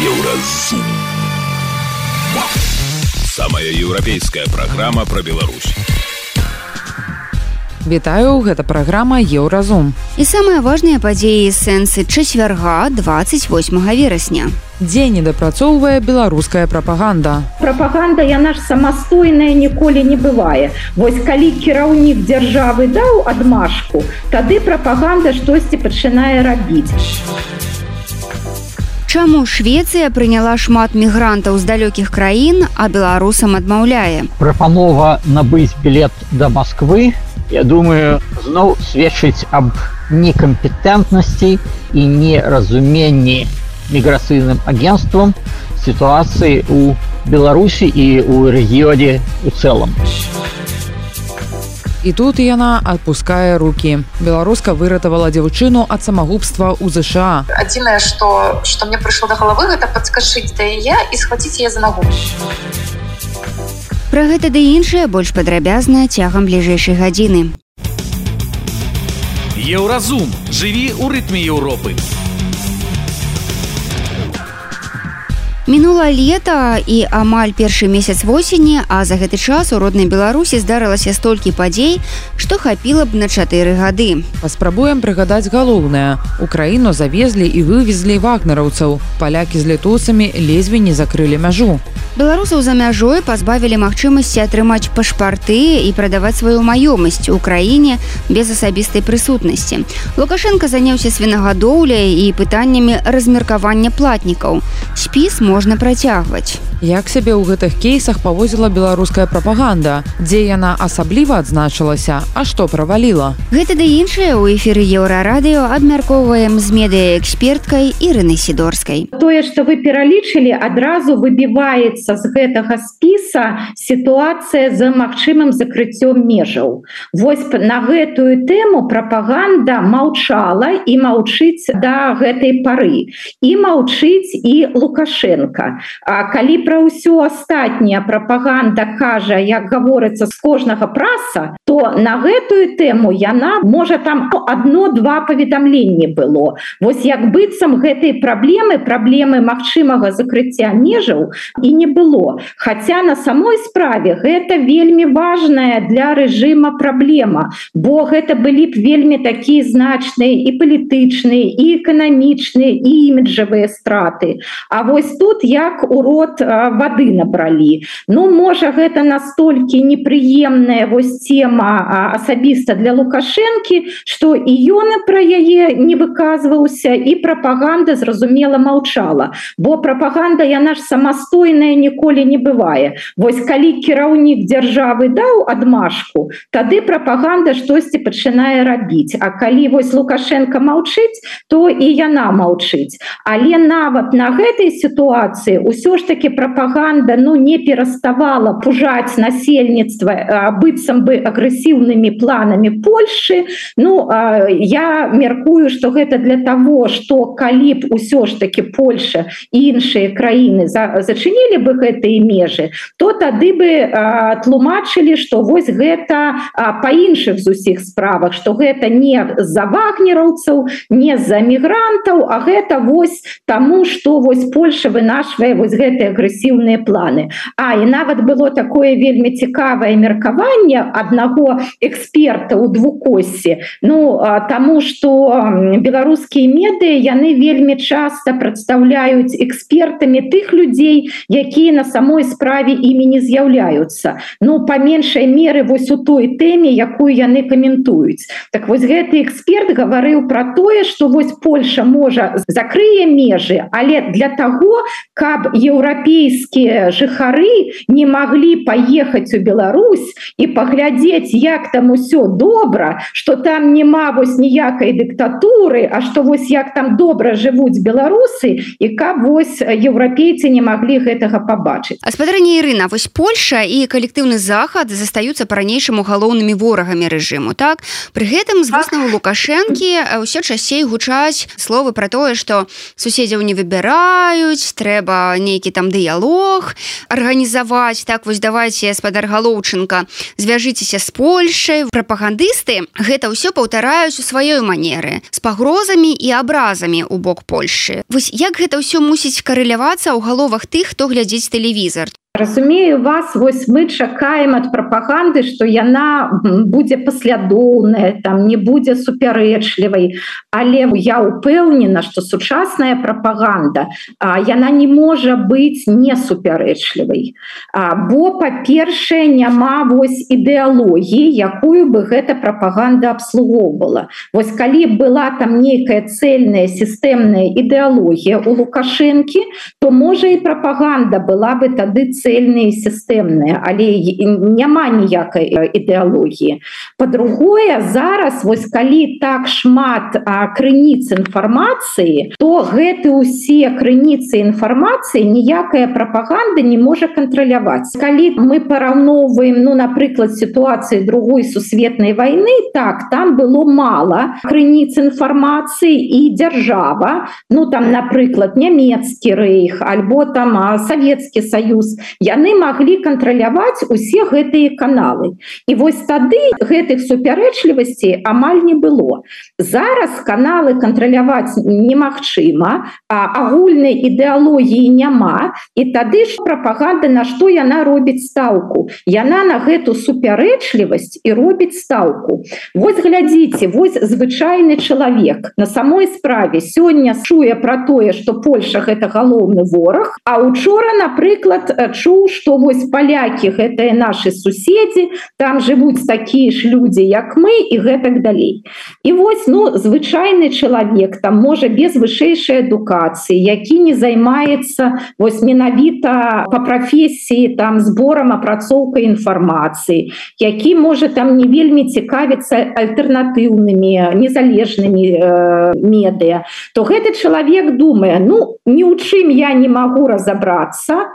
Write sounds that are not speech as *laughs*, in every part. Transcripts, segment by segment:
Еўразум. Самая еўрапейская праграма пра Беларусь. Вітаю, гэта праграма Еўразум. І самыя важныя падзеі сэнсы чацвярга 28 верасня. Дзе недапрацоўвае беларуская прапаганда. Прапаганда яна ж самастойная ніколі не бывае. Вось калі кіраўнік дзяржавы даў адмашку, тады прапаганда штосьці пачынае рабіць. Чаму Швецыя прыняла шмат мігрантаў з далёкіх краін, а беларусам адмаўляе. Прапанова набыць білет да Масквы, я думаю, зноў сведчыць аб некампетэнтнасці і неразуменні міграцыйным агенствам сітуацыі ў Беларусі і ў рэгіёне у цэлым. І тут яна адпускае руки. Беларуска выратавала дзяўчыну ад самагубства ў ЗША. Адзінае, што, што мне прыйшло да галавы, гэта падскашыць да яе і схваціць яе за нагу. Пра гэта ды іншае больш падрабязна цягам бліжэйшай гадзіны. Еўразум жыві ў рытме Еўропы. Мінула лета і амаль першы месяц восені, а за гэты час у роднай Беларусі здарылася столькі падзей, што хапіла б на чатыры гады. Паспрабуем прыгадаць галоўнае. Украіну завезлі і вывезлі вагнараўцаў. Палякі з літоўцамі лезве не закрылі мяжу. Беларусаў за мяжой пазбавілі магчымасці атрымаць пашпарты і прадаваць сваю маёмасць у краіне без асабістай прысутнасці. Лукашенко заняўся свінагадоўляй і пытаннямі размеркавання платнікаў. Спіс можна працягваць. Як сябе ў гэтых кейсах павозіла беларуская прапаганда, дзе яна асабліва адзначылася, а што праваліла. Гэта да іншае ў эфіры еўрарадыё абмяркоўваем з медыяэксперткай ірыны сідорскай. Тое, што вы пералічылі, адразу выбіваецца з гэтага спіса сітуацыя за магчымым закрыццём межаў. Вось на гэтую тэму прапаганда маўчала і маўчыць да гэтай пары. І маўчыць і Лукашенко. А калі пра ўсё астатняе прапаганда кажа, як гаворыцца з кожнага праса, то на гэтую тэму яна можа там одно-два паведамленні было. Вось як быццам гэтай праблемы праблемы магчымага закрыцця межаў і не было. Хаця на самой справе гэта вельмі важная для рэжыма праблема, бо гэта былі б вельмі такія значныя і палітычныя і эканамічныя і іміджавыя страты. А вось тут як урод вады набралі. Ну можа гэта настолькі непрыемная вось тема асабіста для лукашэнкі что і ён пра яе не выказваўся і прапаганда зразумела маўчала. Бо прапаганда яна ж самастойная ніколі не бывае. Вось калі кіраўнік дзяржавы даў адмашку тады прапаганда штосьці пачынае рабіць. А калі вось лукашенко маўчыць то і яна маўчыць. Але нават на гэтай сітуацыі ўсё ж таки прапаганда ну не пераставала пужаць насельніцтва быццам бы агрэсіўнымі планамі Польшы Ну я меркую что гэта для того что калі б усё ж таки Польша іншыя краіны за, зачынілі бы гэтыя межы то тады бы тлумачылі что вось гэта па іншых з усіх справах что гэта не за вагнераўцаў не за мігрантаў а гэта вось тому что вось Польша вынашвае вось гэтыя агрэсіўныя планы. А і нават было такое вельмі цікавае меркаванне аднаго эксперта у двукосе. Ну тому что беларускія медыі яны вельмі часто прадстаўляюць экспертамі тых людзей якія на самой справе імі не з'яўляюцца. Ну по меншай меры вось у той тэме якую яны каментуюць. Так вось гэты эксперт гаварыў про тое что вось Польша можа закрые межы але для того каб еўрапейскія жыхары не маглі паехаць у Беларусь і паглядзець як там усё добра что там няма вось ніякай дыктатуры А что вось як там добра жывуць беларусы і каб вось еўрапейцы не маглі гэтага пабачыць. Гаспадарня Ірына вось Польша і калектыўны захад застаюцца па-ранейшаму галоўнымі ворагамі рэжыму так? Пры гэтым з вуснаву лукашэнкі ўсё часцей гучаць словы пра тое што суседзяў не выбіраюць трэба нейкі там дыялог арганізаваць. Так вось давайте спадар галоўчынка звяжыцеся з Польшай. Прапагандысты гэта ўсё паўтараюць у сваёй манеры з пагрозамі і абразамі ў бок Польшы вось як гэта ўсё мусіць карэлявацца ў галовах тых хто глядзіць тэлевізор разумею вас вось мы чакаем ад прапаганды что яна будзе паслядоўная там не будзе супярэчлівай. Але я упэўнена что сучасная прапаганда яна не можа быць не супярэчлівай. Бо па-першае няма вось ідэалогіі якую бы гэта прапаганда абслугоўвала. Вось калі была там нейкая цельная сістэмная ідэалогія у лукашэнкі то можа і прапаганда была бы тады цельныя сістэмныя але няма ніякай ідэалогіі. По-другое зараз вось калі так шмат крыніц інфармацыі то гэты усе крыніцы інфармацыі ніякая прапаганда не можа кантраляваць. Калі мы параўноўваем ну напрыклад сітуацыі другой сусветнай войны так там было мало крыніц інфармацыі і дзяржава ну там напрыклад нямецкі рэйх альбо там савецкі саюз яны маглі кантраляваць усе гэтыя каналы. І вось тады гэтых супярэчлівасцей амаль не было. Зараз каналы кантраляваць немагчыма агульнай ідэалогіі няма. І тады ж прапаганда на што яна робіць стаўку? Яна на гэту супярэчлівасць і робіць стаўку. Вось глядзіце вось звычайны чалавек. На самой справе сёння чуе про тое что Польша гэта галоўны вораг а учора напрыклад чуў что вось палякі гэтыя наши суседзі там жывуць такія ж людзі як мы і гэтак далей. І вось ну звычайны чалавек там можа без вышэйшай адукацыі які не займаецца вось менавіта по прафесіі там зборам апрацоўкай інфармацыі які можа там не вельмі цікавіцца альтэрнатыўнымі незалежнымі э, медыа то гэты чалавек думае ну ні ў чым я не магу разобрацца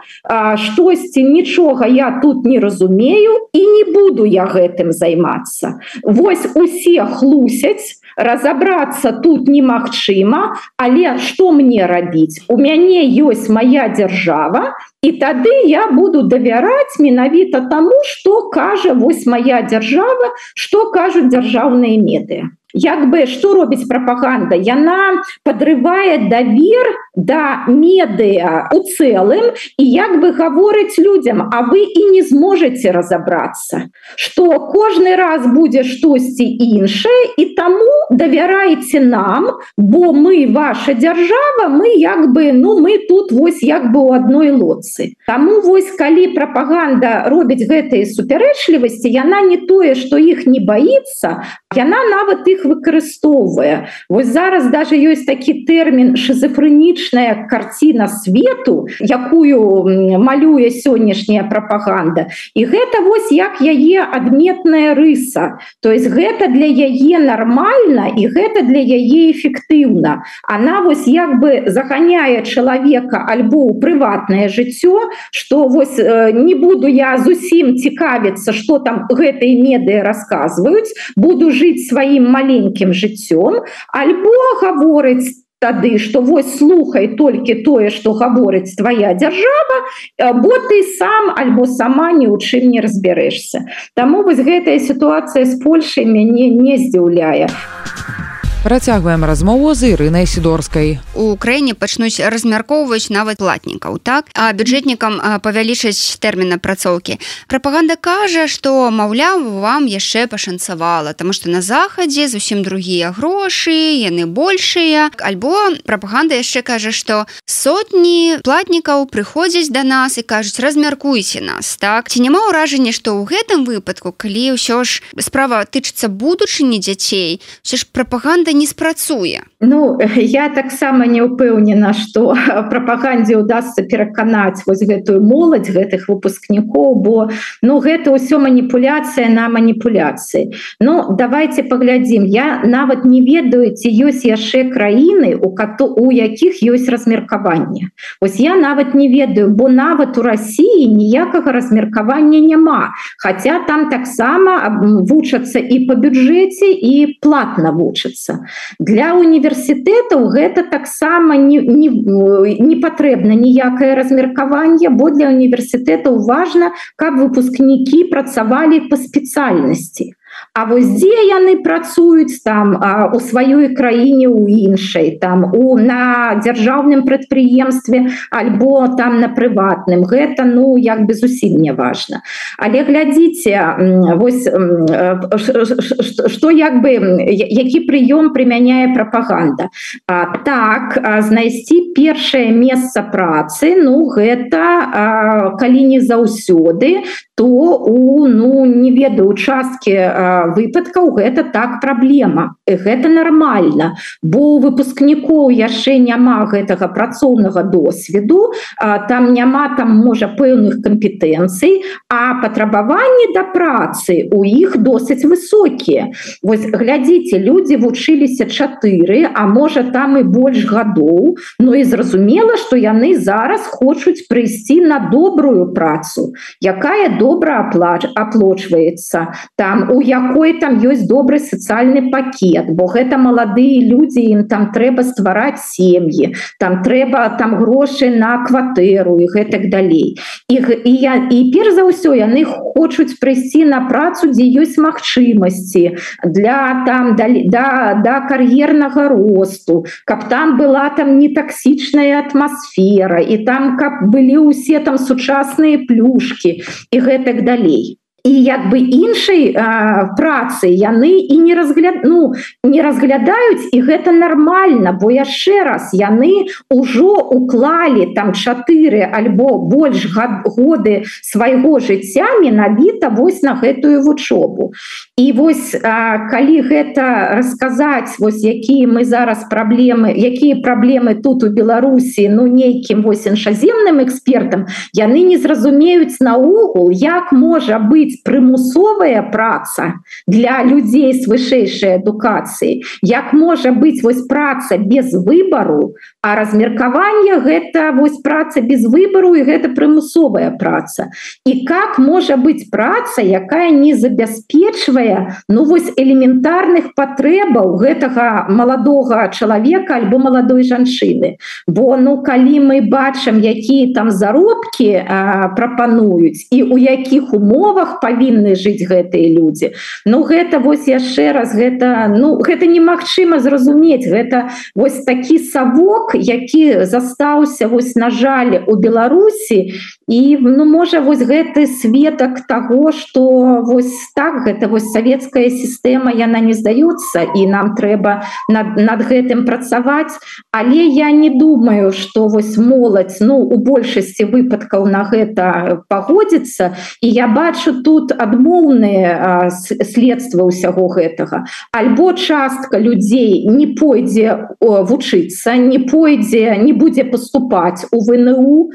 штосьці нічога я тут не разумею і не буду я гэтым займацца. Вось усе хлусяць разобрацца тут немагчыма але что мне рабіць? У мяне ёсць моя дзяржава і тады я буду давяраць менавіта тому что кажа вось моя дзяржава что кажуць дзяржаўныя меды як бы что робіць прапаганда? Яна подрывае давер да медыа у цэлым і як бы гаворыць людям а вы і не зможете разобрацца что кожны раз будзе штосьці іншае і таму давярайце нам бо мы ваша дзяржава мы як бы ну мы тут вось як бы у одной лодцы. Таму вось калі прапаганда робіць гэтыя супярэчлівасці яна не тое что іх не боится яна нават их выкарыстоўвае Вось зараз даже ёсць такі тэрмін шизофрэнічная карціна свету якую малюе сённяшняя прапаганда і гэта вось як яе адметная рыса. То есть гэта для яе нормально і гэта для яе эфектыўна. Она вось як бы заганяе чалавека альбо ў прыватнае жыццё что вось э, не буду я зусім цікавіцца что там гэтые меды рассказываюць буду жить сваім маленькім жыццём альбо гаворыць тады что вось слухай толькі тое что гаворыць твоя дзяржава э, бо ты сам альбо сама ні ў чым не разбярэшся. Таму вось гэтая сітуацыя з Польшай мяне не здзіўляе. а Працягваем размову з ірынай сідорскай. У краіне пачнуць размяркоўваць нават платнікаў так а бюджэтнікам павялічаць тэрмін апрацоўкі. Прапаганда кажа, што маўляў вам яшчэ пашанцавала, Таму што на захадзе зусім другія грошы, яны большыя. Альбо прапаганда яшчэ кажа, што сотні платнікаў прыходзяць да нас і кажуць размяркуйце нас так ці няма ўражання, што ў гэтым выпадку, калі ўсё ж справа тычыцца будучыні дзяцей, все ж прапаганда не спрацуе Ну *laughs* я таксама не ўпэўнена что *laughs* прапагандзе удастся пераканаць вось гэтую моладзь гэтых выпускнікоў бо ну гэта ўсё маніпуляцыя на маніпуляцыі. Ну давайте паглядзім. Я нават не ведаю ці ёсць яшчэ краіны у кату у якіх ёсць размеркаванне. Ось я нават не ведаю бо нават у Росіі ніякага размеркавання няма. Хотя там таксама вучацца і по бюджэце і платна вучацца. Для універсітэта універсітэтаў гэта таксама не, не, не патрэбна ніякае размеркаванне бо для універсітэтаў важна каб выпускнікі працавалі по спецыяльнасці А вось дзе яны працуюць там а, у сваёй краіне у іншай там у на дзяржаўным прадпрыемстве альбо там на прыватным гэта ну як бы зусім не важна але глядзіце вось что як бы які прыём прымяняе прапаганда а, так знайсці першае месца працы ну гэта а, калі не заўсёды то у ну не ведаю участкі выпадкаў гэта так праблема гэта нормально. Бо выпускнікоў яшчэ няма гэтага працоўнага досведу там няма там можа пэўных кампетэнцый а патрабаванні да працы у іх досыць высокія. Вось глядзіце людзі вучыліся чатыры а можа там і больш гадоў Ну і зразумела что яны зараз хочуць прыйсці на добрую працу якая добра аплач аплочваецца там у якой там ёсць добры сацыяльны пакет бо гэта маладыя людзі ім там трэба ствараць сем'і там трэба там грошы на кватэру і гэтак далей. Іх і я і перш за ўсё яны хочуць прыйсці на працу дзе ёсць магчымасці для там да, да, да кар'ернага росту каб там была там не таксічная атмасфера і там каб былі ўсе там сучасныя плюшки і гэтак далей і як бы іншай працы. Яны і не разгляд ну не разглядаюць і гэта нормально бо яшчэ раз яны ўжо уклалі там чатыры альбо больш годы свайго жыцця менавіта вось на гэтую вучобу. І вось а, калі гэта расказаць вось якія мы зараз праблемы якія праблемы тут у беларусі ну нейкім вось іншаземным экспертам яны не зразумеюць наогул як можа быть ёсць прымусовая праца для людзей з вышэйшай адукацыі як можа быць вось праца без выбару а размеркаванне гэта вось праца без выбару і гэта прымусовая праца? І как можа быць праца якая не забяспечвае ну вось элементарных патрэбаў гэтага маладога чалавека альбо маладой жанчыны? Бо ну калі мы бачым якія там заробкі прапануюць і у якіх умовах павінны жыць гэтыя людзі. Ну гэта вось яшчэ раз гэта ну гэта немагчыма зразумець. Гэта вось такі савок які застаўся вось на жаль у Беларусі. І ну можа вось гэты светак того что вось так гэта вось савецкая сістэма яна не здаецца і нам трэба над, над гэтым працаваць. Але я не думаю что вось моладзь ну у большасці выпадкаў на гэта пагодзіцца. І я бачу тут адмоўныя следства ўсяго гэтага. Альбо частка людзей не пойдзе вучыцца не пойдзе не будзе поступаць у вНУ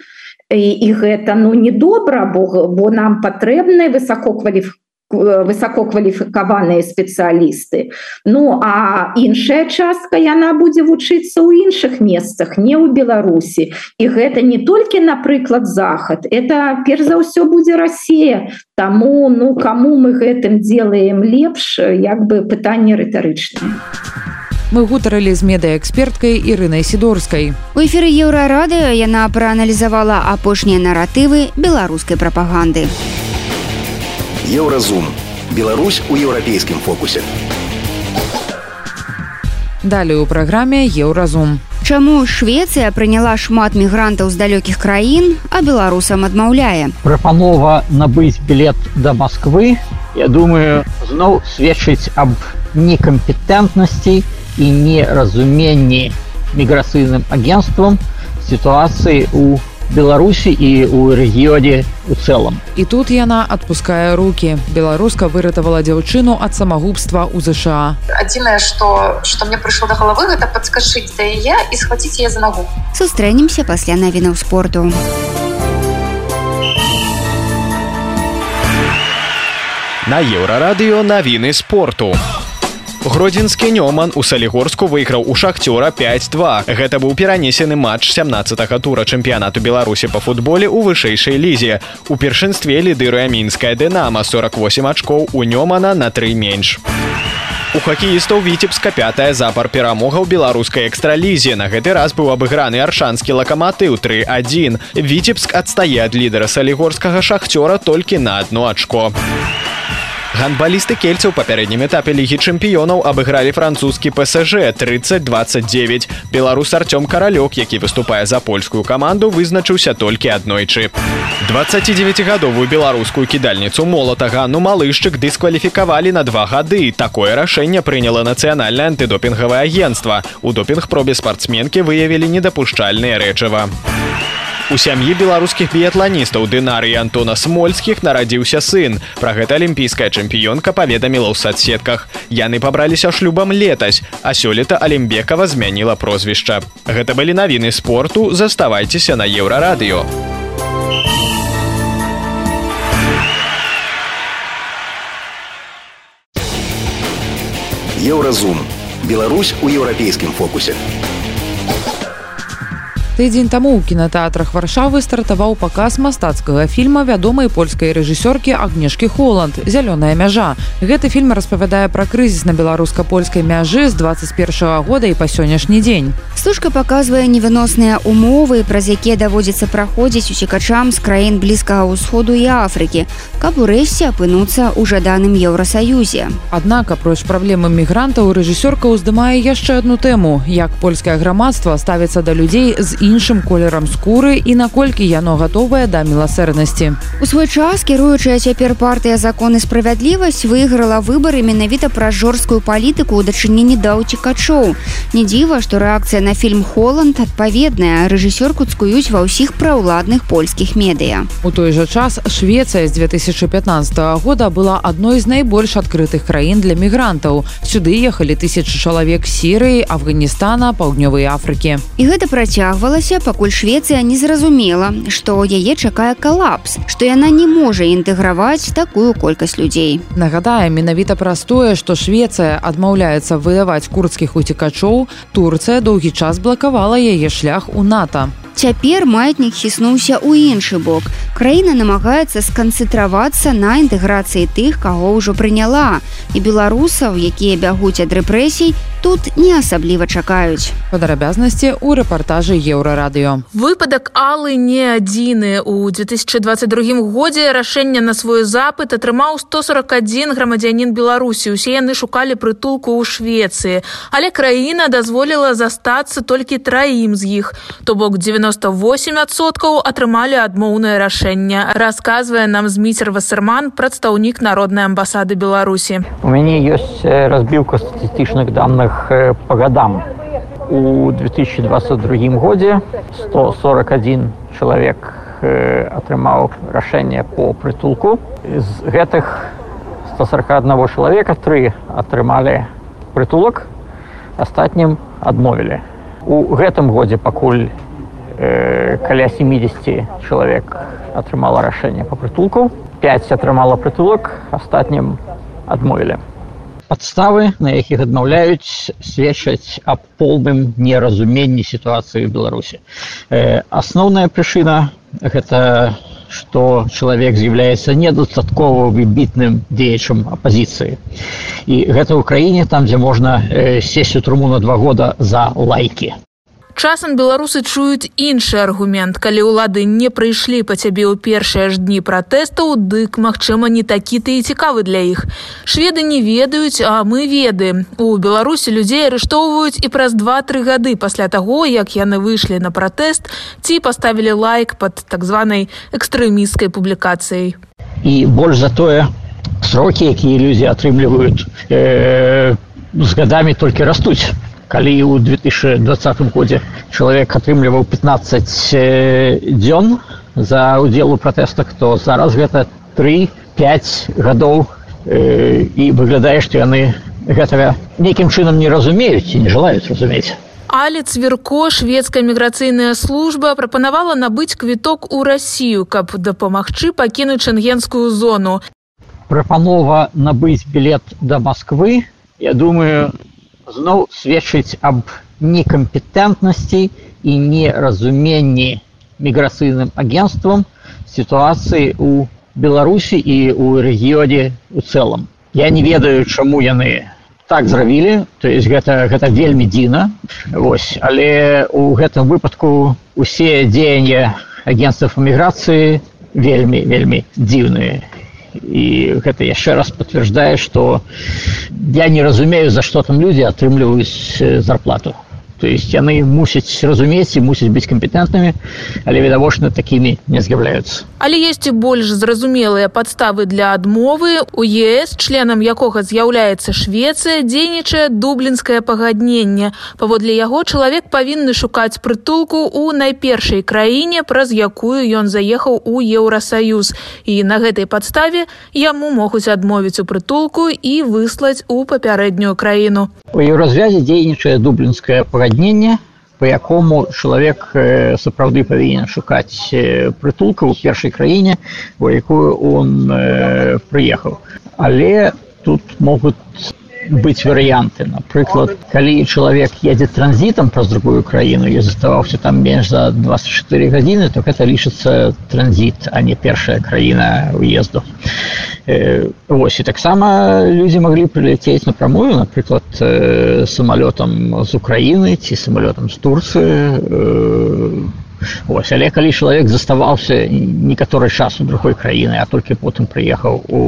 і, і гэта ну недобра бо бо нам патрэбны высококваліф высококваліфікаваныя спецыялісты Ну а іншая частка яна будзе вучыцца ў іншых месцах не ў Беларусі і гэта не толькі напрыклад захад это перш за ўсё будзе Росія Таму ну кому мы гэтым делаем лепш як бы пытанне рытарычнае мы гутарылі з медаэксперткай Ірынай сідорскай у эфиры еўрарадыо яна прааналізавала апошнія наратывы беларускай прапаганды. у Еўразум. Беларусь у еўрапейскім фокусе. Далей у праграме Еўразум. Чаму Швецыя прыняла шмат мігрантаў з далёкіх краін, а беларусам адмаўляе. Прапанова набыць білет да Масквы, я думаю, зноў сведчыць аб некампетэнтнасці і неразуменні міграцыйным агенствам сітуацыі у беларусі і у рэгіёне у цэлым. І тут яна адпускае руки беларуска выратавала дзяўчыну ад самагубства у ЗША адзінае что что мне прыйшло до галавы гэта подскажыць да я і схваціць я за нагу. Сустрэнемся пасля навінаў спорту. На еўрарадыё навіны спорту. у гродзенскі нёман у салігорску выйграў у шахцёра 52 гэта быў перанесены матч 17 тура чэмпіянату беларусі по футболе у вышэйшай лізе. У першынстве лідыруе мінская дынама 48 ачкоў у нёмана на тры менш. У хакеістаў віцебска пятая запар перамога ў беларускай экстралізе на гэты раз быў абыграны аршанскі лакаматыў 31 віцебск адстае ад лідара салігорскага шахцёра толькі на одно ачко Гандбалісты кельцы ў папярэднім этапе лігі чэмпіёнаў абыгралі французскі псж 3029 беларус арцём каралёк які выступае за польскую каманду вызначыўся толькі аднойчы. 29гадовую беларускую кідальніцу молата ганну малышчык дыскваліфікавалі на два гады. Такое рашэнне прыняла нацыянальнае антыдопінгавае агенцтва. У допінг пробе спартсменкі выявілі недапушчальныя рэчыва У сям'і беларускіх біятланістаў дынары Антона смольскіх нарадзіўся сын. Пра гэта алімпійская чэмпіёнка паведаміла ў садсетках. Яны пабраліся шлюбам летась, а сёлета Алімбекава змяніла прозвішча. Гэта былі навіны спорту, заставайцеся на еўрарадыё. Еўразум. Беларусь у еўрапейскім фокусе. Тыдзень таму ў кінотэатрах варшавы стартаваў паказ мастацкага фільма вядомай польскай рэжысёркі агнешкі холанд зялёная мяжа гэты фільм распавядае пра крызіс на беларуска-польскай мяжы з 21 года і па сённяшні дзень. Стужка паказвае невыносныя умовы праз якія даводзіцца праходзіць уцікачам з краін блізкага ўсходу і Афрыкі каб урэшце апынуцца ў жаданым еўросаюзе аднак апроч праблемы мігрантаў рэжысёрка ўздымае яшчэ одну тэму. Як польскае грамадства ставіцца да людзей з іншых іншым колерам скуры і наколькі яно гатовае да міласэрнасці. У свой час кіруючая цяпер партыя законы справядлівасць выйграла выбары менавіта пра жорсткую палітыку ў дачыненні да ўцікачоў. Не дзіва, што рэакцыя на фільм Холанд адпаведная рэжысёрку цкуюць ва ўсіх праўладных польскіх медыя. У той жа час Швецыя з 2015 года была адной з найбольш адкрытых краін для мігрантаў. Сюды ехалі тысячы чалавек сірыі, Афганістана, паўднёвай Афрыкі. І гэта працягвала адбылася пакуль швецыя не зразумела што яе чакае калапс што яна не можа інтэграваць такую колькасць людзей нагадае менавіта простое што швецыя адмаўляецца выдаваць курдскіх уцікачоў турцыя доўгі час блакавала яе шлях у нато Цяпер маятнік хіснуўся ў іншы бок. Краіна намагаецца сканцэнтравацца на інтэграцыі тых, каго ўжо прыняла. І беларусаў, якія бягуць ад рэпрэсій, тут не асабліва чакаюць. Падрабязнасці ў рэпартажы еўрарадыё. Выпадак Алы не адзіны. У 2022 годзе рашэнне на свой запыт атрымаў 141 грамадзянін Беларусі. Усе яны шукалі прытулку ў Швецыі. Але краіна дазволіла застацца толькі траім з іх. То бок 98соткаў атрымалі адмоўнае рашэнне. Расказвае нам зміцер Васерман, прадстаўнік народнай амбасады Беларусі. У мяне ёсць разбіўка статыстычных данных по годам. У 2022 годзе 141 чалавек атрымаў рашэнне по прытулку. З гэтых 141 чалавека тры атрымалі прытулак, астатнім адмовілі. У гэтым годзе пакуль каля 70 чалавек атрымала рашэнне по прытулку 5 атрымала прытулак астатнім адмовілі подставы на якіх адмаўляюць сведчаць аб полным неразуменні сітуацыі в беларусі. Асноўная прычына гэта что чалавек з'яўляецца недастаткова выбітным дзеячам апозіцыі і гэта ў краіне там дзе можна сесть у труму на два года за лайки Часам беларусы чуюць іншы аргумент, калі ўлады не прыйшлі па цябе ў першыя ж дні пратэстаў, дык, магчыма, не такі ты і цікавы для іх. Шведы не ведаюць, а мы ведаем. У Беларусі людзей арыштоўваюць і праз два-тры гады пасля таго, як яны выйшлі на пратэст ці паставілі лайк пад так званай экстрэмісцкай публікацыяй. І больш за тое срокі, якія людзі атрымліваюць э, з гадамі толькі растуць калі ў 2020 годзе чалавек атрымліваў 15 дзён за удзел у пратэстах то зараз гэта 35 гадоў э, і выглядае што яны гэтага нейкім чынам не разумеюць і не желаюць разумець Алец Верко, шведская міграцыйная служба прапанавала набыць квіток у Расію, каб дапамагчы пакінуць шэнгенскую зону. Прапанова набыць білет да Масквы, я думаю, зноў сведчыць аб некампетэнтнасці і неразуменні міграцыйным агенствам сітуацыі ў беларусі і ў рэгіёне у цэлым. Я не ведаю чаму яны так зрабілі то есть гэта гэта вельмі дзіна. Вось але у гэтым выпадку усе дзеяння агентств эміграцыі вельмі вельмі дзіўныя і гэта яшчэ раз подтверждае что я не разумею за что там людзі атрымліваюць зарплату то есть яны мусяць разумець і мусяць быць кампетэнтнымі але відавочна такімі не з'яўляюцца але есть і больш зразумелыя падставы для адмовы. У ЕС членам якога з'яўляецца Швецыя дзейнічае дублінскае пагадненне. Паводле яго чалавек павінны шукаць прытулку ў найпершай краіне праз якую ён заехаў у еўросаюз і на гэтай падставе яму могуць адмовіць у прытулку і выслаць у папярэднюю краіну. У еўразвязе дзейнічае дублінскае пагадненне пагаднення по якому чалавек сапраўды павінен шукаць прытулка ў першай краіне у якую он прыехаў. Але тут могуць быць варыянты напрыклад калі чалавек едзе транзітам праз другую краіну і заставаўся там менш за 24 гадзіны то гэта лічыцца транзіт а не першая краіна уезду. Ось і таксама людзі маглі прыляцець напрамую напрыклад самалётам з Украіны ці самалётам з турцыі Вось, але калі чалавек заставаўся некаторы час у другой краіны, а толькі потым прыехаў у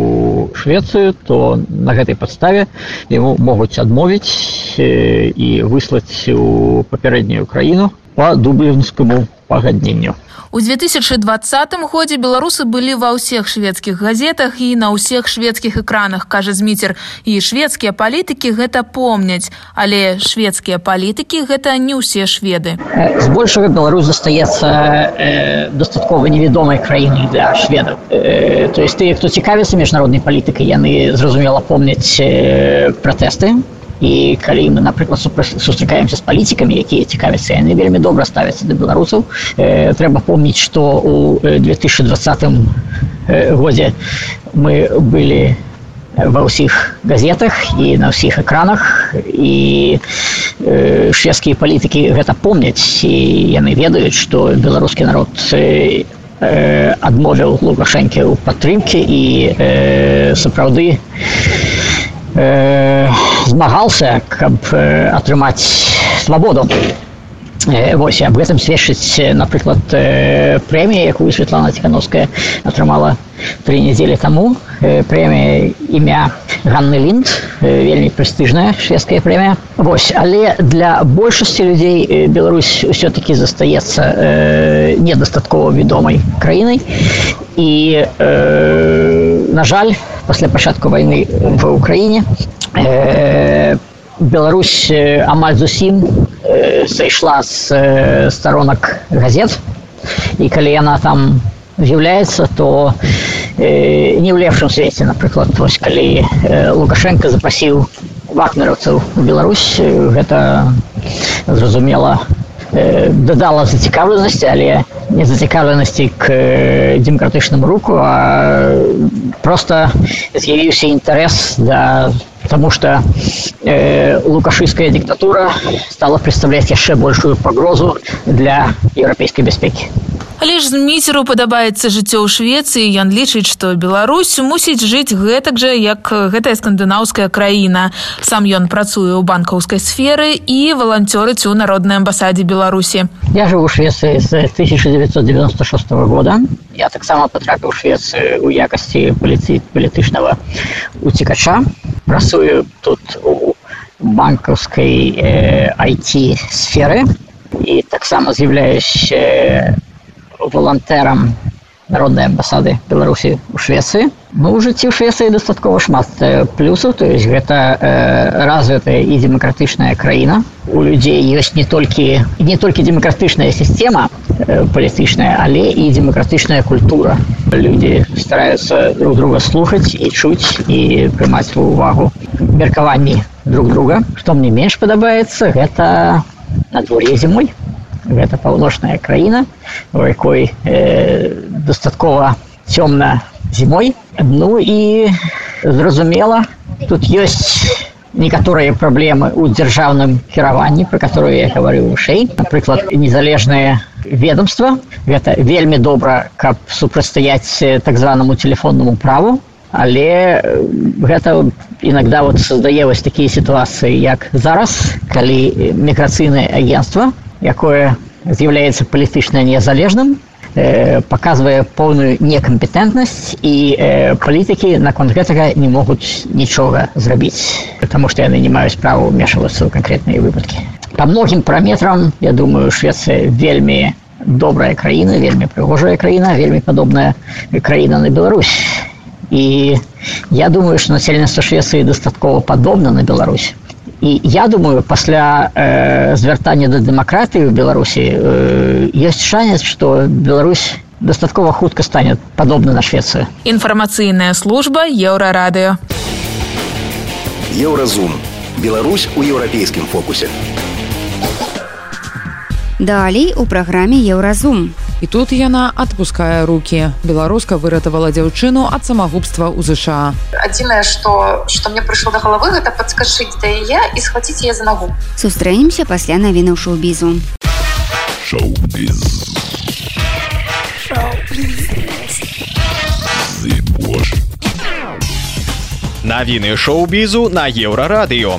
Швецыю, то на гэтай падставе яму могуць адмовіць і выслаць у папярэднюю краіну па дублінскаму пагадненню. У 2020 годзе беларусы былі ва ўсіх шведскіх газетах і на ўсіх шведскіх экранах кажа зміцер. І шведскія палітыкі гэта помняць але шведскія палітыкі гэта не ўсе шведы. Збольшага Беларусь застаецца э, дастаткова невядомай краінай для шведаў. Э, то есть тыя хто цікавіцца міжнароднай палітыкай яны зразумела помняць э, пратэсты і калі мы напрыклад сустракаемся з палітикамі якія цікавяцца яны вельмі добра ставяцца да беларусаў э, трэба помніць что у 2020 э, годзе мы былі ва ўсіх газетах і на ўсіх экранах. І э, шведскія палітыкі гэта помняць і яны ведаюць што беларускі народ э, адмовіў лукашэнкі ў падтрымкі і э, сапраўды э, змагался, каб атрымаць свабоду. Э, вось аб гэтым сведчыць, напрыклад, прэмія, якую Светлана Ціхановская атрымала тры нядзелі таму. Прэмія імя Ганны Лінд, э, вельмі прэстыжная шведская прэмія. Вось, але для большасці людзей Беларусь ўсё-такі застаецца недастаткова вядомай краінай. І, на жаль, пасля пачатку вайны в Украіне Беларусь амаль зусім сышла з сторонак газет. І калі яна там з'яўляецца то не ў лепшым свеце напрыклад вось калі лукашенко запасіў вагнераўцаў у Беларусь гэта зразумела дадала зацікаўленасці але не зацікаўленасці к э, демократычнаму руку а просто з'явіўся інтарэс да потому что э, лукашистская диктатура стала представлять яшчэ большую погрозу для еўрапейской бяспекі Але ж зміцеру падабаецца жыццё ў швецыі ён лічыць што Беларусь мусіць жыць гэтак жа як гэтая скандынаўская краіна. Сам ён працуе ў банкаўскай сферы і валанцёрыць у народнай амбасадзе беларусі. Я жыву швеции з 1996 года. Я таксама потрапіў швецыі у якасці паліцыі палітычнага уцікача. Працую тут у банкаўскай э, IT сферы. І таксама з'яўляюсь э, волонтерам народной амбасады Беларусі у Швеции. Ну, у жыцці ў Швеции дастаткова шмат плюсаў, то есть гэта э, развитая і демократычная краіна. У людзей ёсць не толькі не толькі демократычная сістэма э, палітычная, але і демократычная культура. Людзі стараюцца друг друга слухаць і чуць і прымаць ва ўвагу меркаванні друг друга. Што мне менш падабаецца, гэта надвор'е зімой гэта паўночная краіна у якой э, дастаткова цёмна зімой. Ну і зразумела тут ёсць некаторыя праблемы ў дзяржаўным кіраванні про которые я гаварыў вышэй. Напрыклад незалежнае ведомства гэта вельмі добра каб супрацьстаяць так званаму телефоннаму праву. Але гэта иногда вот создае вось такія сітуацыі як зараз калі міграцыйнае агентство якое з'яўляецца палітычна незалежным э, показвае поўную некампетэнтнасць і э, палітыкі наконт гэтага не могуць нічога зрабіць потому что яны не маюць права ўмешвацца ў канкрэтныя выпадкі. По многім параметрам я думаю швеция вельмі добрая краіна вельмі прыгожая краіна вельмі падобная краіна на Беларусь. І я думаю что насельніцтва швеции дастаткова падобна на Беларусь і я думаю пасля э, звяртання да дэмакратыі в беларусі э, есть шанец что Беларусь дастаткова хутка станет падобна на швецию інфармацыйная служба еўрарадыо Еўразум. Беларусь у еўрапейскім фокусе. Далей у праграме Еўразум. І тут яна адпускае руки. Беларуска выратавала дзяўчыну ад самагубства ў ЗША. Адзінае, што, што мне прыйшло да галавы, гэта падскашыць да яе і схваціць яе за нагу. Сустрэнемся пасля навінаў шоу-бізу. Шоу-біз. Навіны шоу-бізу на еўрарадыё.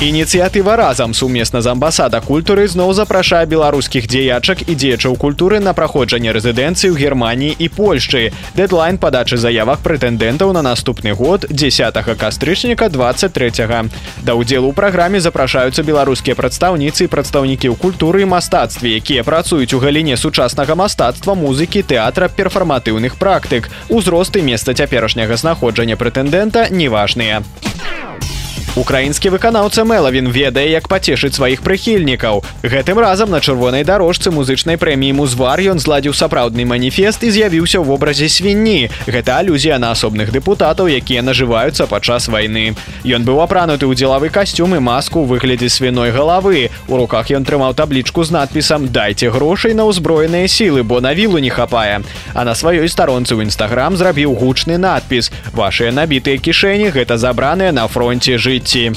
Ініцыятыва разам сумесна з амбасада культуры зноў запрашае беларускіх дзеячак і дзеячаў культуры на праходжанне рэзідэнцыі ў Геррманіі і Польшчы. Дэдлайн падачы заявах прэтэндэнтаў на наступны год 10 кастрычніка 23. -го. Да ўдзелу ў праграме запрашаюцца беларускія прадстаўніцы і прадстаўнікі ў культуры і мастацтве, якія працуюць у галіне сучаснага мастацтва, музыкі, тэатра, перфарматыўных практык. Узрост і месца цяперашняга знаходжання прэтэндэнта неважныя. Украінскі выканаўца Мелавін ведае, як пацешыць сваіх прыхільнікаў. Гэтым разам на чырвонай дарожцы музычнай прэміі музвар ён зладзіў сапраўдны маніфест і з'явіўся ў вобразе свінні. Гэта алюзія на асобных дэпутатаў, якія нажываюцца падчас вайны. Ён быў апрануты ў дзелавы касцюм і маску ў выглядзе свіной галавы. У руках ён трымаў таблічку з надпісам дайце грошай на ўзброеныя сілы, бо на вілу не хапае. А на сваёй старонцы ў нстаграм зрабіў гучны надпіс. Вашыя набітыя кішэні гэта забраныя на фронте жыць житті.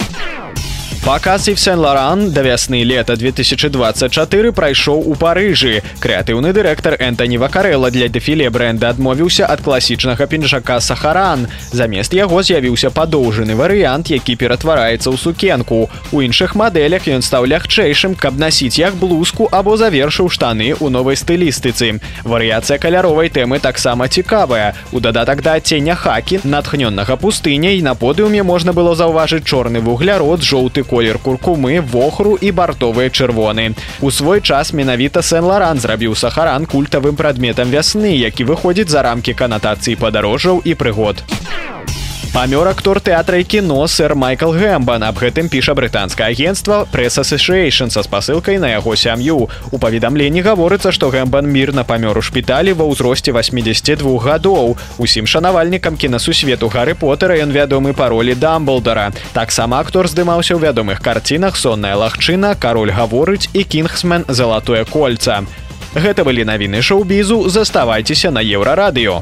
Паказ і Сен-Ларан да вясны лета 2024 прайшоў у Парыжы. Крэатыўны дырэктар Энтані Вакарэла для дэфіле бренда адмовіўся ад класічнага пінжака Сахаран. Замест яго з'явіўся падоўжаны варыянт, які ператвараецца ў сукенку. У іншых мадэлях ён стаў лягчэйшым, каб насіць як блузку або завершыў штаны ў новай стылістыцы. Варыяцыя каляровай тэмы таксама цікавая. У дадатак да адцення хакі, натхнённага пустыняй на подыуме можна было заўважыць чорны вуглярод, жоўты колер куркумы, вохру і бартовыя чырвоны. У свой час менавіта Сен-Ларан зрабіў сахаран культавым прадметам вясны, які выходзіць за рамкі канатацыі падарожжаў і прыгод. Памёр актор тэатра і кіно сэр Майкл Гэмбан аб гэтым піша брытанскае агенцтва Press Association са спасылкай на яго сям'ю. У паведамленні гаворыцца, што Гэмбан мірна памёр у шпіталі ва ўзросце 82 гадоў. Усім шанавальнікам кінасусвету Гары Потера ён вядомы па ролі Дамблдара. Таксама актор здымаўся ў вядомых карцінах сонная лагчына, кароль гаворыць і кінгсмен залатое кольца. Гэта былі навіны шоу-бізу, заставайцеся на еўрарадыё.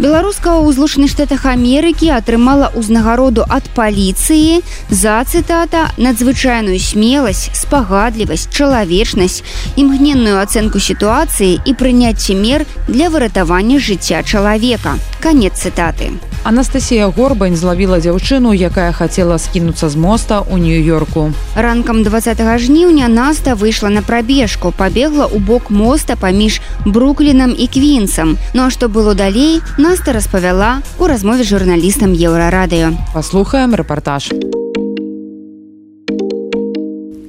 Беларуска ў злучаных штатах Амерыкі атрымала ўзнагароду ад паліцыі за цытата надзвычайную смеласць, спагадлівасць, чалавечнасць, імгненную ацэнку сітуацыі і прыняцце мер для выратавання жыцця чалавека. Канец цытаты. Анастасія Горбань злавіла дзяўчыну, якая хацела скінуцца з моста ў нью-йорку. Ранкам 20 жніўня Наста выйшла на прабежку, пабегла ў бок моста паміж бруклінам і квінцам. Ну а што было далей, Наста распавяла у размове з журналістам еўрарадыё. Паслухаем рэпартаж.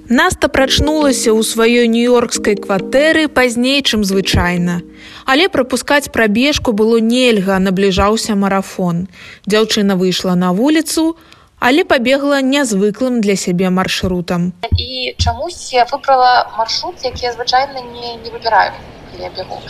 Наста прачнулася ў сваёй нью-йоркскай кватэры пазней, чым звычайна. Але прапускаць прабежку было нельга, набліжаўся марафон. Дзяўчына выйшла на вуліцу, але пабегла нязвыклым для сябе маршрутам. І чамусь я выбрала маршрут, які я звычайна не, не выбіраю. Я бегу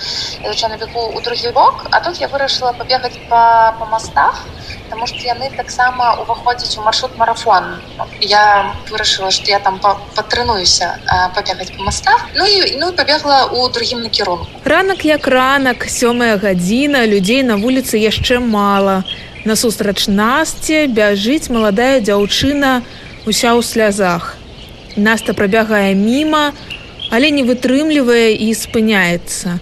я звычайна бегу у другі бок а тут я вырашыла пабегаць па, па мастах потому что яны таксама уваходзяць у маршрут марафон. Я вырашыла что я там патрынуюся пабегаць по мастах ну і ну пабегла у другім накірунку ранак як ранак сёмая гадзіна людзей на вуліцы яшчэ мала насустрач насце бяжыць маладая дзяўчына уся ў слязах наста прабягае міма але не вытрымлівае і спыняецца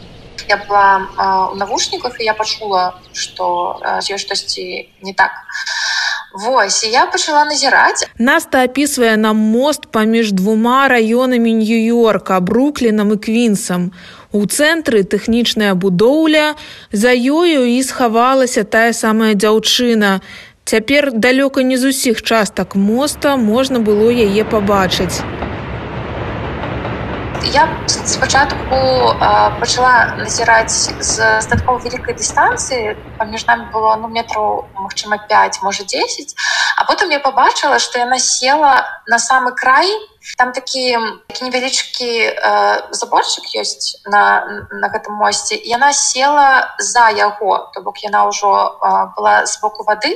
я была у навушніках і я пачула што ёсць штосьці не так. Вось я пачала назіраць наста апісвае нам мост паміж двума раёнамі нью-йорка бруклінам і квінсам у цэнтры тэхнічная будоўля за ёю і схавалася тая самая дзяўчына. Цяпер далёка не з усіх частак моста можна было яе пабачыць я спачатку пачала назіраць з статкова вялікай дыстанцыі паміж намі было ну метраў магчыма 5 можа 10 а потым я побачыла што яна села на самы край. Там такі невялічкі заборчык ёсць на на гэтым мосце яна села за яго то бок яна ўжо была з боку вады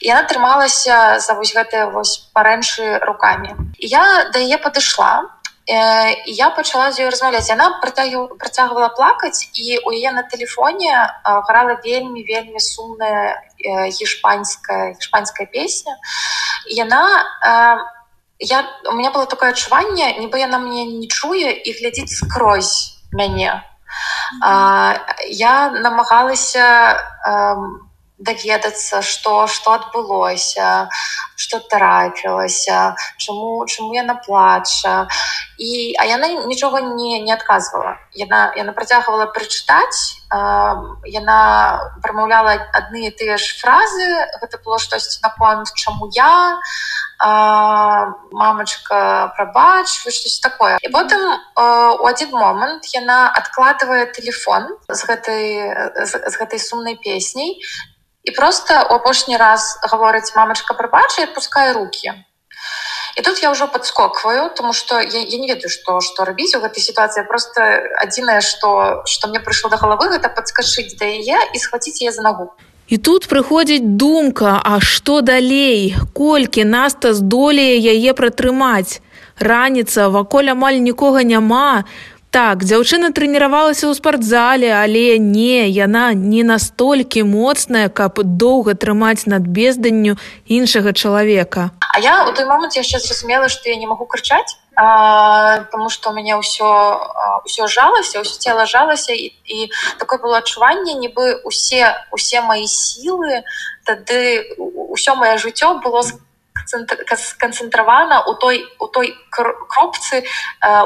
і яна трымалася за вось гэтыя вось парэншы руками. Я да яе падышла я пачала з ёй размаўляць яна працягвала плакаць і у яе на тэлефоне грала вельмі вельмі сумная гішпанская гішпанская песня. Яна я у меня было такое адчуванне нібы яна мне не чуе і глядзіць скрозь мяне я намагалася даведацца што што адбылося что трапілася чаму чаму яна плача. І а яна нічога не не адказвала. Яна яна працягвала прачытаць яна прамаўляла адны і тыя ж фразы гэта было штосьці наконт чаму я мамачка прабач штось такое. І потым у адзін момант яна адкладывае телефон з гэтай з гэтай сумнай песняй і просто у апошні раз гаворыць мамачка прабача адпускае руки і тут я ўжо подскокваю тому что я, я не ведаю что что рабіць у гэтай сітуацыі просто адзінае что что мне прыйшло до галавы гэта подскашыць да яе і схваціць я за нагу І тут прыходзіць думка, а што далей, колькі наста здолее яе пратрымаць. Раніца ваколь амаль нікога няма, Так, дзяўчына трэніравалася ў спартзале, але не, яна не настолькі моцная, каб доўга трымаць над безданню іншага чалавека. А я у той момант яшчэ зразумела, што я не магу крычаць, потому што у мяне ўсё ўсё жалася, ўсё цела жалася і, і такое было адчуванне, нібы усе усе мои сілы, тады ўсё маё жыццё было сканцэнтравана у той у той кропцы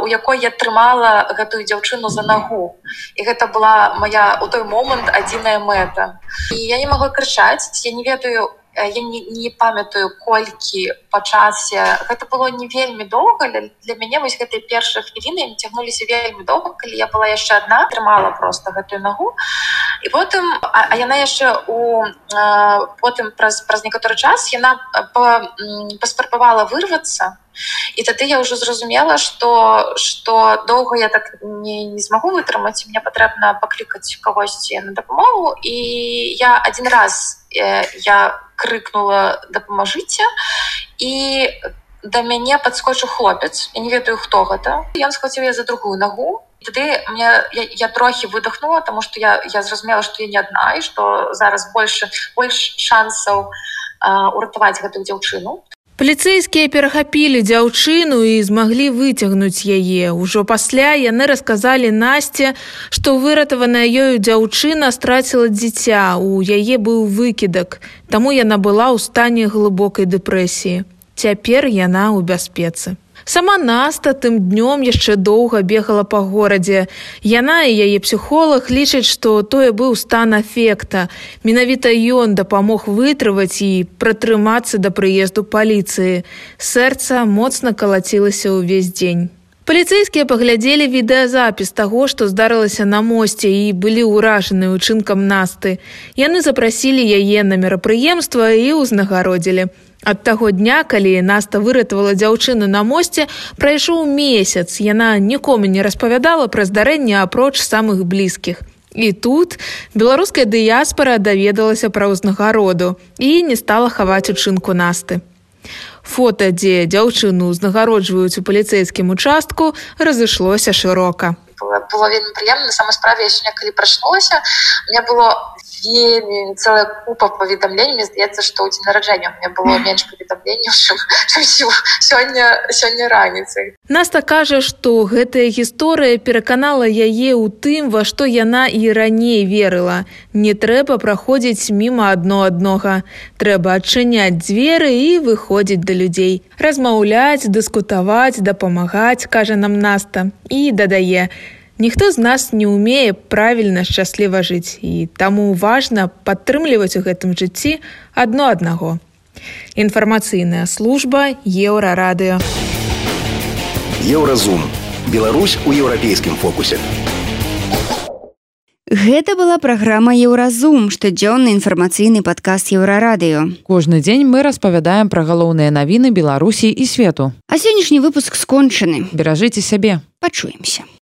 у якой я трымала гэтую дзяўчыну за нагу. І гэта была моя у той момант адзіная мэта. І я не могу крычаць я не ведаю я не, не памятаю колькі па часе. Гэта было не вельмі доўга. Для, для мяне вось гэтай першай хвіліны цягнуліся вельмі доўга калі я была яшчэ одна трымала просто гэтую нагу. І потым а, а яна яшчэ у потым праз праз некаторы час яна паспрабавала вырвацца і тады я ўжо зразумела что что доўга я так не, не змагу вытрымаць мне патрэбна паклікаць кагосьці на дапамогу і я один раз я крыкнула дапамажыце і да мяне падскочыў хлопец я не ведаю хто гэта ён схваціў я за другую нагу тады мне я, я трохі выдохнула тому что я я зразумела что я не адна і что зараз больше больш шансаў уратаваць гэтую дзяўчыну Паліцэйскія перахапілі дзяўчыну і змаглі выцягнуць яе. Ужо пасля яны расказалі насце, што выратаваная ёю дзяўчына страціла дзіця, у яе быў выкідак, таму яна была ў стане глыбокай дэпрэсіі. Цяпер яна ў бяспецы. Сама наста тым днём яшчэ доўга бегала па горадзе. Яна і яе псіхолог лічаць, што тое быў стан эфекта. Менавіта ён дапамог вытрываць і пратрымацца да прыезду паліцыі. Сэрца моцна калацілася ўвесь дзень. паліцэйскія паглядзелі відэазапіс таго што здарылася на мосце і былі ўражаны учынкам насты яны запрасілі яе на мерапрыемства і ўзнагародзілі ад таго дня калі наста выратавала дзяўчыну на мосце прайшоў месяц. Яна нікому не распавядала пра здарэнне апроч самых блізкіх. І тут беларуская дыяспара даведалася пра ўзнагароду і не стала хаваць учынку насты. Фото дзе дзяўчыну ўзнагароджваюць у паліцэйскім участку разышлося шырока. Было вельмі прыемна. Сама справе сёння калі прачнулася мне было вельмі целая купа паведамленнями здаецца что у дзень нараджэння мне было менш паведамленняў сёння сёння раніцай наста кажа что гэтая гісторыя пераканала яе ў тым во што яна і раней верыла. Не трэба праходзіць мімо адно аднога. Трэба адчыняць дзверы і выходзіць да людзей. Размаўляць дыскутаваць дапамагаць кажа нам наста. І дадае Ніхто з нас не ўмее правільна шчасліва жыць і таму важна падтрымліваць у гэтым жыцці адно аднаго. Інфармацыйная служба еўрарадыё. Еўразум. Беларусь у еўрапейскім фокусе. Гэта была праграма Еўразум, штодзённы інфармацыйны падкаст еўрарадыё. Кожны дзень мы распавядаем пра галоўныя навіны Беларусі і свету. А сённяшні выпуск скончаны. Беражыце сябе. Пачуемся.